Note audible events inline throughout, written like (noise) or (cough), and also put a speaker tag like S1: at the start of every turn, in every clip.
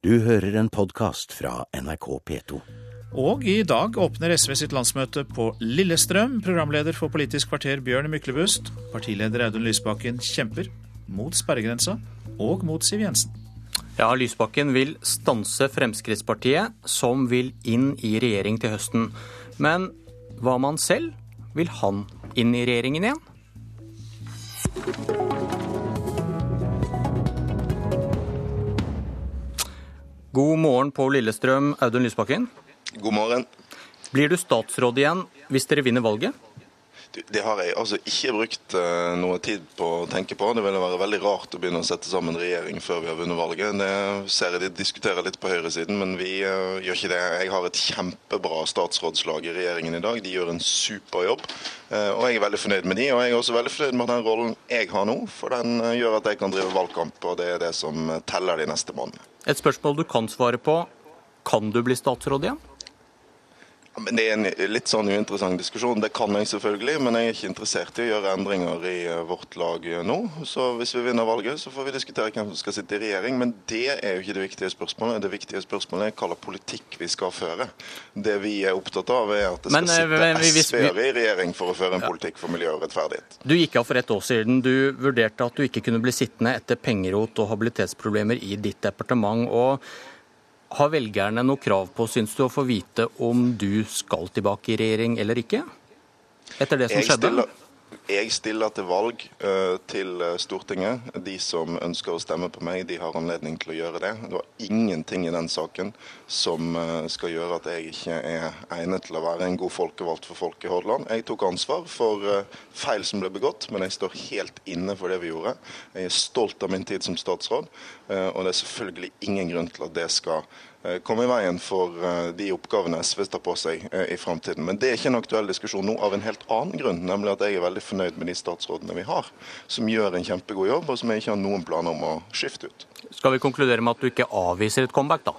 S1: Du hører en podkast fra NRK P2.
S2: Og i dag åpner SV sitt landsmøte på Lillestrøm. Programleder for Politisk kvarter Bjørn Myklebust. Partileder Audun Lysbakken kjemper mot sperregrensa og mot Siv Jensen.
S3: Ja, Lysbakken vil stanse Fremskrittspartiet, som vil inn i regjering til høsten. Men hva med han selv? Vil han inn i regjeringen igjen? God morgen Pål Lillestrøm, Audun Lysbakken.
S4: God morgen.
S3: Blir du statsråd igjen hvis dere vinner valget?
S4: Det har jeg altså ikke brukt uh, noe tid på å tenke på. Det ville være veldig rart å begynne å sette sammen regjering før vi har vunnet valget. Det ser jeg de diskuterer litt på høyresiden, men vi uh, gjør ikke det. Jeg har et kjempebra statsrådslag i regjeringen i dag. De gjør en super jobb. Uh, og jeg er veldig fornøyd med de, og jeg er også veldig fornøyd med den rollen jeg har nå. For den gjør at jeg kan drive valgkamp, og det er det som teller de neste månedene.
S3: Et spørsmål du kan svare på. Kan du bli statsråd igjen?
S4: Men Det er en litt sånn uinteressant diskusjon. Det kan jeg selvfølgelig, men jeg er ikke interessert i å gjøre endringer i eh, vårt lag nå. Så hvis vi vinner valget, så får vi diskutere hvem som skal sitte i regjering. Men det er jo ikke det viktige spørsmålet. Det viktige spørsmålet er hva slags politikk vi skal føre. Det vi er opptatt av, er at det skal men, eh, sitte SV-ere i regjering for å føre en ja. politikk for miljø og rettferdighet.
S3: Du gikk av for ett år siden. Du vurderte at du ikke kunne bli sittende etter pengerot og habilitetsproblemer i ditt departement. og har velgerne noe krav på, syns du, å få vite om du skal tilbake i regjering eller ikke? Etter det som
S4: jeg
S3: skjedde?
S4: Stiller, jeg stiller til valg uh, til eh, Stortinget. De som ønsker å stemme på meg, de har anledning til å gjøre det. Det var ingenting i den saken som uh, skal gjøre at jeg ikke er egnet til å være en god folkevalgt for folk i Hordaland. Jeg tok ansvar for feil som ble begått, men jeg står helt inne for det vi gjorde. Jeg er stolt av min tid som statsråd, og det er selvfølgelig ingen grunn til at det skal Eh, komme i veien for eh, de oppgavene SV tar på seg eh, i framtiden. Men det er ikke en aktuell diskusjon nå av en helt annen grunn, nemlig at jeg er veldig fornøyd med de statsrådene vi har, som gjør en kjempegod jobb, og som jeg ikke har noen planer om å skifte ut.
S3: Skal vi konkludere med at du ikke avviser et comeback, da?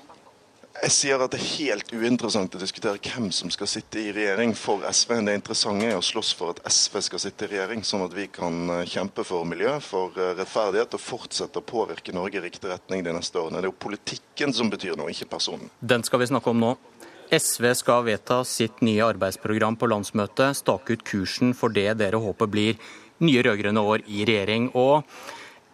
S4: Jeg sier at det er helt uinteressant å diskutere hvem som skal sitte i regjering for SV. Det interessante er å slåss for at SV skal sitte i regjering, sånn at vi kan eh, kjempe for miljø, for eh, rettferdighet og fortsette å påvirke Norge i riktig retning de neste årene. Det er jo politikken som betyr noe, ikke personen.
S3: Den skal vi snakke om nå. SV skal vedta sitt nye arbeidsprogram på landsmøtet, stake ut kursen for det dere håper blir nye rød-grønne år i regjering. Og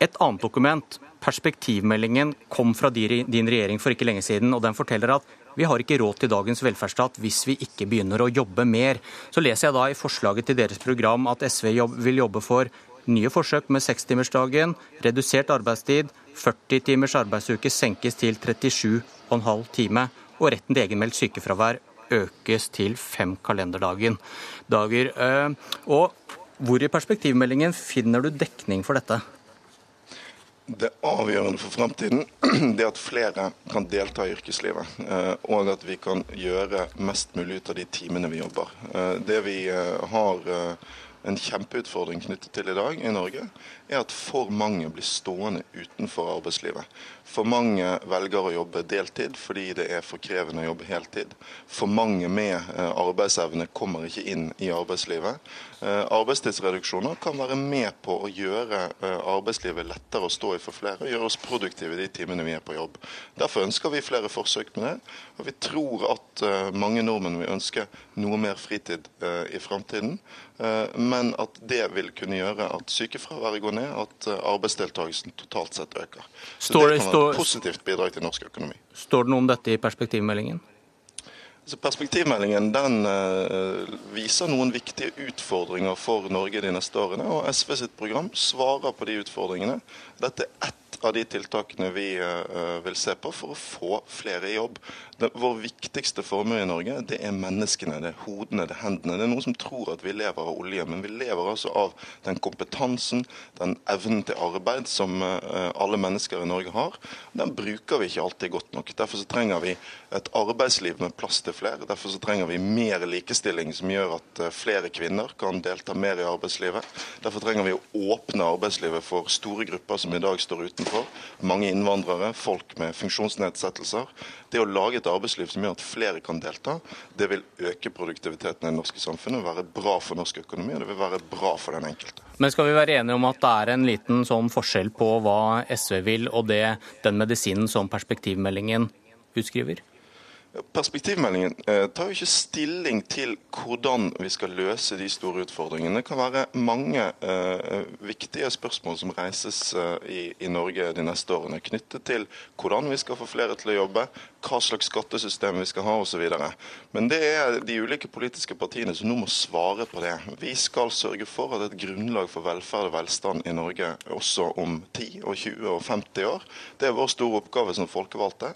S3: et annet dokument Perspektivmeldingen kom fra din regjering for ikke lenge siden, og den forteller at vi har ikke råd til dagens velferdsstat hvis vi ikke begynner å jobbe mer. Så leser jeg da i forslaget til deres program at SV vil jobbe for nye forsøk med sekstimersdagen, redusert arbeidstid, 40 timers arbeidsuke senkes til 37,5 time, og retten til egenmeldt sykefravær økes til fem kalenderdager. Dager, og hvor i perspektivmeldingen finner du dekning for dette?
S4: Det avgjørende for fremtiden (clears throat) er at flere kan delta i yrkeslivet. Eh, og at vi kan gjøre mest mulig ut av de timene vi jobber. Eh, det vi eh, har en kjempeutfordring knyttet til i dag i Norge, er at for mange blir stående utenfor arbeidslivet. For mange velger å jobbe deltid fordi det er for krevende å jobbe heltid. For mange med eh, arbeidsevne kommer ikke inn i arbeidslivet. Eh, arbeidstidsreduksjoner kan være med på å gjøre eh, arbeidslivet lettere å stå i for flere, og gjøre oss produktive de timene vi er på jobb. Derfor ønsker vi flere forsøk med det. Og vi tror at mange nordmenn vil ønske noe mer fritid i framtiden. Men at det vil kunne gjøre at sykefraværet går ned, at arbeidsdeltakelsen totalt sett øker.
S3: Står det,
S4: kan være et positivt bidrag til norsk økonomi.
S3: Står det noe om dette i perspektivmeldingen?
S4: Altså, perspektivmeldingen den, uh, viser noen viktige utfordringer for Norge de neste årene. og SV sitt program svarer på de utfordringene. Dette er ett av de tiltakene vi uh, vil se på for å få flere i jobb. Det, vår viktigste formue i Norge det er menneskene, det er hodene, det er hendene. Det er noen som tror at vi lever av olje, men vi lever altså av den kompetansen, den evnen til arbeid som uh, alle mennesker i Norge har. Den bruker vi ikke alltid godt nok. Derfor så trenger vi et arbeidsliv med plass til flere. Derfor så trenger vi mer likestilling som gjør at flere kvinner kan delta mer i arbeidslivet. Derfor trenger vi å åpne arbeidslivet for store grupper som i dag står utenfor utenfor. Mange innvandrere, folk med funksjonsnedsettelser. Det å lage et arbeidsliv som gjør at flere kan delta, det vil øke produktiviteten i det norske samfunnet, være bra for norsk økonomi og det vil være bra for den enkelte.
S3: Men skal vi være enige om at det er en liten sånn forskjell på hva SV vil og det, den medisinen som perspektivmeldingen utskriver?
S4: Perspektivmeldingen eh, tar jo ikke stilling til hvordan vi skal løse de store utfordringene. Det kan være mange eh, viktige spørsmål som reises eh, i, i, Norge de neste årene, knyttet til hvordan vi skal få flere til å jobbe, hva slags skattesystem vi skal ha osv. Men det er de ulike politiske partiene som nå må svare på det. Vi skal sørge for at et grunnlag for velferd og velstand i Norge også om 10 og 20 og 50 år. Det er vår store oppgave som folkevalgte.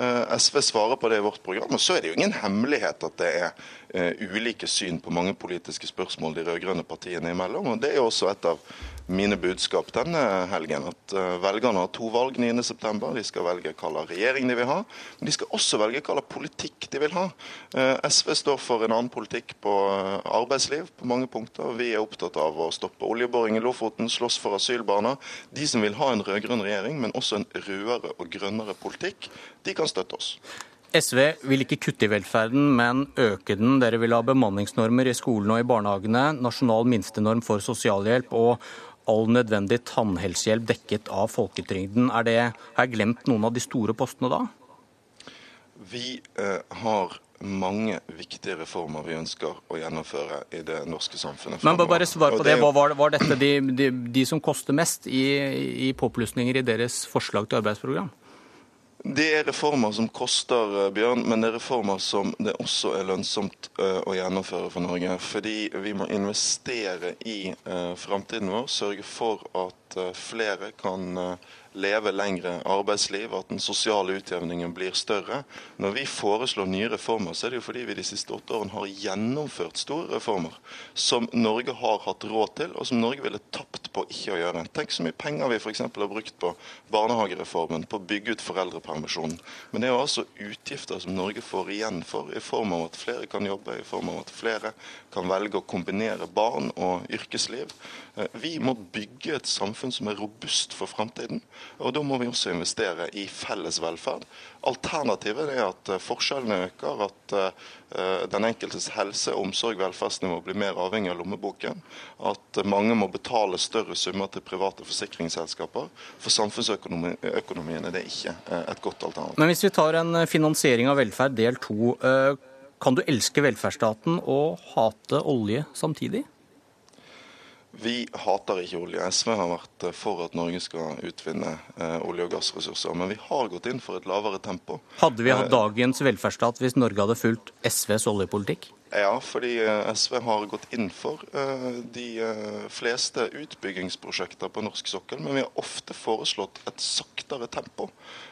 S4: Eh, SV svarer på det i vårt program. Og så er det jo ingen hemmelighet at det er uh, ulike syn på mange politiske spørsmål de rød-grønne partiene imellom. og Det er jo også et av mine budskap denne helgen. At uh, velgerne har to valg 9.9. De skal velge hva regjering de vil ha, men de skal også velge hva politikk de vil ha. Uh, SV står for en annen politikk på arbeidsliv på mange punkter. Vi er opptatt av å stoppe oljeboring i Lofoten, slåss for asylbarna. De som vil ha en rød-grønn regjering, men også en rødere og grønnere politikk, de kan støtte oss.
S3: SV vil ikke kutte i velferden, men øke den. Dere vil ha bemanningsnormer i skolene og i barnehagene, nasjonal minstenorm for sosialhjelp og all nødvendig tannhelsehjelp dekket av folketrygden. Er det, har jeg glemt noen av de store postene da?
S4: Vi eh, har mange viktige reformer vi ønsker å gjennomføre i det norske samfunnet.
S3: Men bare svar på det. Var, var dette de, de, de, som koster mest i, i påplussinger i deres forslag til arbeidsprogram?
S4: Det er reformer som koster, eh, Bjørn, men det er reformer som det også er lønnsomt uh, å gjennomføre for Norge. Fordi vi må investere i uh, framtiden vår, sørge for at flere kan leve lengre arbeidsliv, at den sosiale utjevningen blir større. Når vi foreslår nye reformer, så er det jo fordi vi de siste åtte årene har gjennomført store reformer som Norge har hatt råd til, og som Norge ville tapt på ikke å gjøre. Tenk så mye penger vi f.eks. har brukt på barnehagereformen, på å bygge ut foreldrepermisjonen. Men det er jo altså utgifter som Norge får igjen for, i form av at flere kan jobbe, i form av at flere kan velge å kombinere barn og yrkesliv. Eh, vi må bygge et samfunn som er robust for framtiden. Og da må vi også investere i felles velferd. Alternativet er at eh, forskjellene øker, at uh, den enkeltes helse, omsorg, velferdsnivå blir mer avhengig av lommeboken. At mange må betale større summer til private forsikringsselskaper. For samfunnsøkonomien er det ikke et godt alternativ.
S3: Men hvis vi tar en finansiering av velferd del to. Kan du elske velferdsstaten og hate olje samtidig?
S4: Vi hater ikke olje. SV har vært eh, for at Norge skal utvinne eh, olje- og gassressurser. Men vi har gått inn for et lavere tempo.
S3: Hadde vi hatt eh, dagens velferdsstat hvis Norge hadde fulgt SVs oljepolitikk?
S4: Ja, fordi SV har gått inn for de fleste utbyggingsprosjekter på norsk sokkel. Men vi har ofte foreslått et saktere tempo.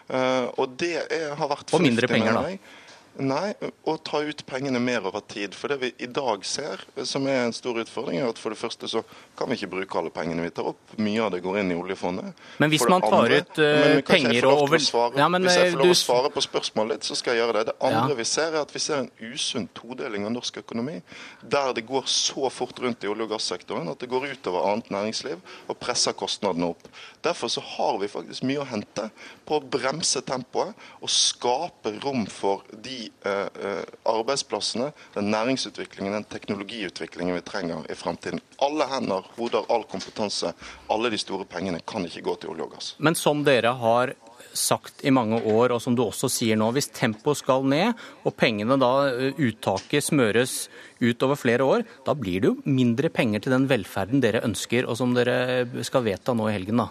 S4: Og det har vært
S3: fornuftig. Og mindre penger, da?
S4: Nei, å ta ut pengene mer over tid. For det vi i dag ser, som er en stor utfordring, er at for det første så kan vi ikke bruke alle pengene vi tar opp. Mye av det går inn i oljefondet.
S3: Men hvis man tar andre, ut uh, penger over
S4: ja, Hvis jeg får lov å svare på spørsmålet litt, så skal jeg gjøre det. Det andre ja. vi ser, er at vi ser en usunn todeling av norsk økonomi. Der det går så fort rundt i olje- og gassektoren at det går utover annet næringsliv og presser kostnadene opp. Derfor så har vi faktisk mye å hente på å bremse tempoet og skape rom for de Eh, eh, arbeidsplassene, den næringsutviklingen, den teknologiutviklingen vi trenger i fremtiden. Alle hender, hoder, all kompetanse, alle de store pengene kan ikke gå til olje og gass.
S3: Men som dere har sagt i mange år, og som du også sier nå, hvis tempoet skal ned, og pengene da, eh, uttaket smøres ut over flere år, da blir det jo mindre penger til den velferden dere ønsker, og som dere skal vedta nå i helgen, da?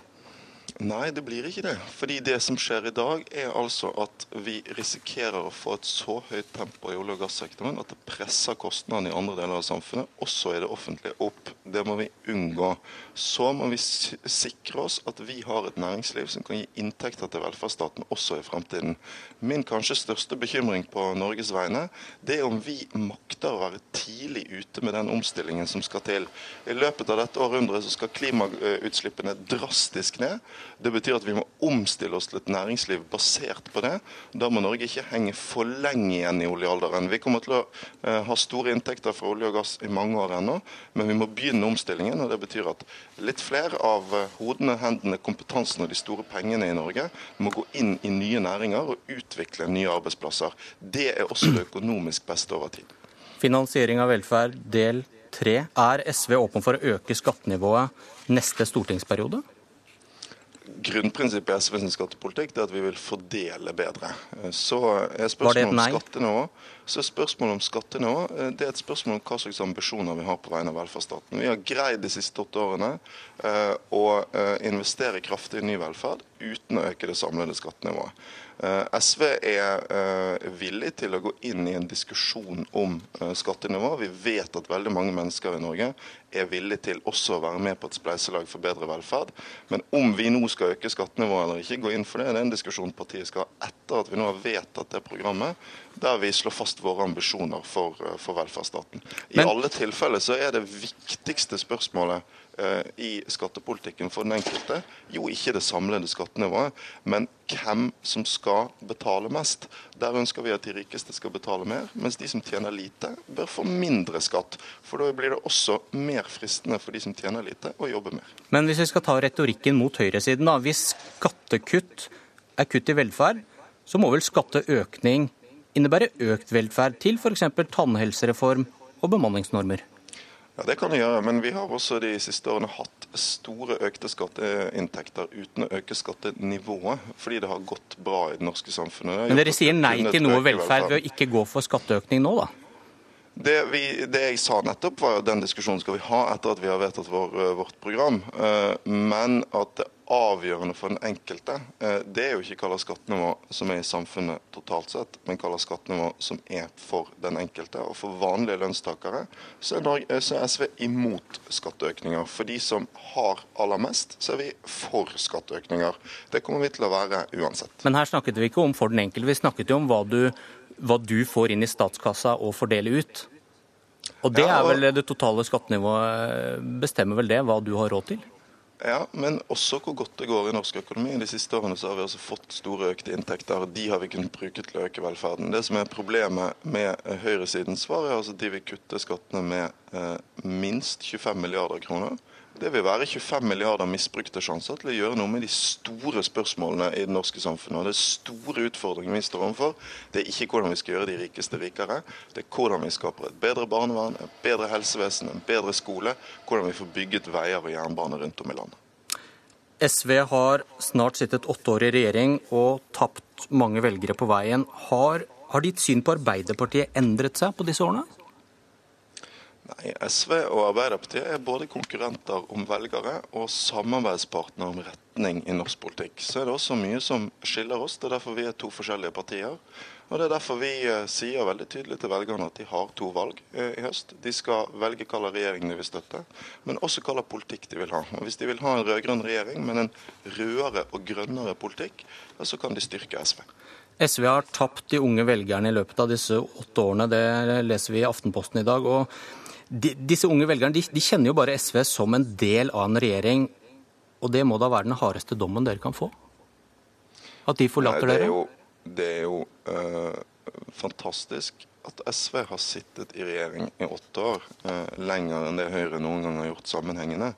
S4: Nei, det blir ikke det. Fordi det som skjer i dag, er altså at vi risikerer å få et så høyt tempo i olje- og gassektoren at det presser kostnadene i andre deler av samfunnet, også i det offentlige, opp. Det må vi unngå. Så må vi sikre oss at vi har et næringsliv som kan gi inntekter til velferdsstaten også i fremtiden. Min kanskje største bekymring på Norges vegne, det er om vi makter å være tidlig ute med den omstillingen som skal til. I løpet av dette århundret så skal klimautslippene drastisk ned. Det betyr at vi må omstille oss til et næringsliv basert på det. Da må Norge ikke henge for lenge igjen i oljealderen. Vi kommer til å uh, ha store inntekter fra olje og gass i mange år ennå, men vi må begynne omstillingen. og Det betyr at litt flere av uh, hodene, hendene, kompetansen og de store pengene i Norge må gå inn i nye næringer og utvikle nye arbeidsplasser. Det er også det økonomisk beste over tid.
S3: Finansiering av velferd, del tre. Er SV åpen for å øke skattenivået neste stortingsperiode?
S4: Grunnprinsippet i SVs skattepolitikk er at vi vil fordele bedre. Så er spørsmålet om skattenivå så spørsmålet om skattenivå eh, det er et spørsmål om hva slags ambisjoner vi har på vegne av velferdsstaten. Vi har greid de siste åtte årene eh, å eh, investere kraftig i ny velferd uten å øke det samlede skattenivået. Eh, SV er eh, villig til å gå inn i en diskusjon om eh, skattenivå. Vi vet at veldig mange mennesker i Norge er villig til også å være med på et spleiselag for bedre velferd. Men om vi nå skal øke skattenivået eller ikke, gå inn for det, det er en diskusjon partiet skal ha etter at vi nå har vedtatt det programmet, der vi slår fast våre ambisjoner for, for velferdsstaten. I Men... alle tilfeller så er det viktigste spørsmålet Eh, i skattepolitikken for den enkelte, jo ikke det samlede skattenivået, men hvem som skal betale mest. Der ønsker vi at de rikeste skal betale mer, mens de som tjener lite, bør få mindre skatt. For da blir det også mer fristende for de som tjener lite, å jobbe mer.
S3: Men hvis vi skal ta retorikken mot høyresiden, da. Hvis skattekutt er kutt i velferd, så må vel skatteøkning innebære økt velferd til f.eks. tannhelsereform og bemanningsnormer?
S4: Ja, Det kan det gjøre, men vi har også de siste årene hatt store økte skatteinntekter uten å øke skattenivået, fordi det har gått bra i det norske samfunnet.
S3: Men dere sier nei til noe velferd ved å ikke gå for skatteøkning nå, da?
S4: Det, vi, det, jeg sa nettopp, var jo den diskusjonen skal vi ha etter at vi har vedtatt vår, vårt program. Eh, men at det avgjørende for den enkelte, eh, det er jo ikke hva slags skattenivå som er i samfunnet totalt sett, men hva slags skattenivå som er for den enkelte. Og for vanlige lønnstakere så er, Norge, så er SV imot skatteøkninger. For de som har aller mest, så er vi for skatteøkninger. Det kommer vi til å være uansett.
S3: Men her snakket vi ikke om for den enkelte, vi snakket jo om hva du, hva du får inn i statskassa og fordele ut. Og det er vel det totale skattenivået bestemmer vel det, hva du har råd til?
S4: Ja, men også hvor godt det går i norsk økonomi. De siste årene så har vi altså fått store økte inntekter. og De har vi kunnet bruke til å øke velferden. Det som er problemet med høyresidens svar, er altså at de vil kutte skattene med eh, minst 25 milliarder kroner. Det vil være 25 milliarder misbrukte sjanser til å gjøre noe med de store spørsmålene i det norske samfunnet. Og det store utfordringer vi står overfor. Det er ikke hvordan vi skal gjøre de rikeste rikere. Det er hvordan vi skaper et bedre barnevern, et bedre helsevesen, en bedre skole. Hvordan vi får bygget veier og jernbane rundt om i landet.
S3: SV har snart sittet åtte år i regjering og tapt mange velgere på veien. Har, har ditt syn på Arbeiderpartiet endret seg på disse årene?
S4: Nei, SV og Arbeiderpartiet er både konkurrenter om velgere og samarbeidspartner om retning i norsk politikk. Så er det også mye som skiller oss. Det er derfor vi er to forskjellige partier. Og det er derfor vi eh, sier veldig tydelig til velgerne at de har to valg eh, i høst. De skal velge hva slags regjering de vil støtte, men også hva politikk de vil ha. Og Hvis de vil ha en rød-grønn regjering, men en rødere og grønnere politikk, så kan de styrke SV.
S3: SV har tapt de unge velgerne i løpet av disse åtte årene. Det leser vi i Aftenposten i dag. og de, disse unge velgerne de, de, kjenner jo bare SV som en del av en regjering. Og det må da være den hardeste dommen dere kan få? At de forlater
S4: Nei,
S3: det
S4: jo, det er jo uh, fantastisk at SV har sittet i regjering i åtte år, uh, lenger enn det Høyre noen gang har gjort sammenhengende.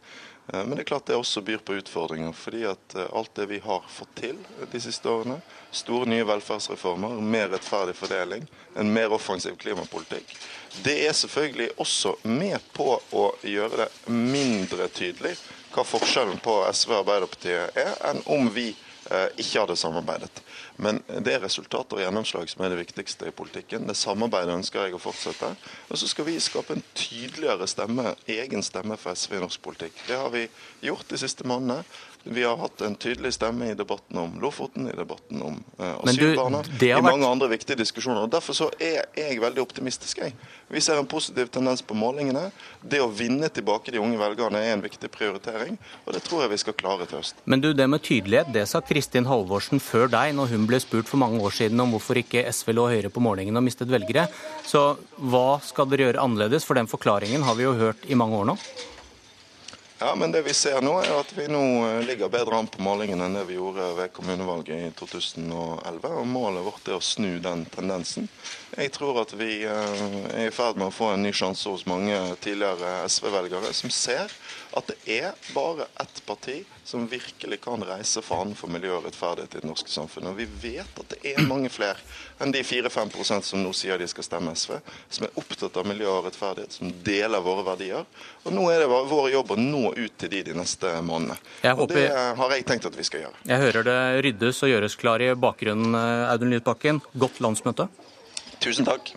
S4: Uh, men det er klart det også byr på utfordringer. fordi at alt det vi har fått til de siste årene, store nye velferdsreformer, mer rettferdig fordeling, en mer offensiv klimapolitikk, det er selvfølgelig også med på å gjøre det mindre tydelig hva forskjellen på SV og Arbeiderpartiet er, enn om vi eh, ikke hadde samarbeidet. Men det er resultater og gjennomslag som er det viktigste i politikken. Det samarbeidet ønsker jeg å fortsette. Og så skal vi skape en tydeligere stemme, egen stemme for SV i norsk politikk. Det har vi gjort de siste månedene. Vi har hatt en tydelig stemme i debatten om Lofoten, i debatten om uh, asylbarna, i mange andre viktige diskusjoner. og Derfor så er jeg veldig optimistisk. Jeg. Vi ser en positiv tendens på målingene. Det å vinne tilbake de unge velgerne er en viktig prioritering, og det tror jeg vi skal klare til høsten.
S3: Men du, det med tydelighet, det sa Kristin Halvorsen før deg, når hun ble spurt for mange år siden om hvorfor ikke SV lå høyere på målingene og mistet velgere. Så hva skal dere gjøre annerledes? For den forklaringen har vi jo hørt i mange år nå.
S4: Ja, men det vi ser nå er at vi nå eh, ligger bedre an på målingene enn det vi gjorde ved kommunevalget i 2011. og Målet vårt er å snu den tendensen. Jeg tror at vi eh, er i ferd med å få en ny sjanse hos mange tidligere SV-velgere som ser at det er bare ett parti som virkelig kan reise fanen for miljø og rettferdighet i det norske samfunnet. Og vi vet at det er mange flere enn de 4-5% som nå sier de skal stemme SV, som er opptatt av miljø og rettferdighet, som deler våre verdier. Og nå er det vår jobb å nå ut til de de neste månedene. Og det har jeg tenkt at vi skal gjøre.
S3: Jeg hører det ryddes og gjøres klar i bakgrunnen, Audun Lysbakken. Godt landsmøte.
S4: Tusen takk.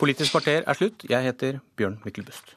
S3: Politisk kvarter er slutt. Jeg heter Bjørn Myklebust.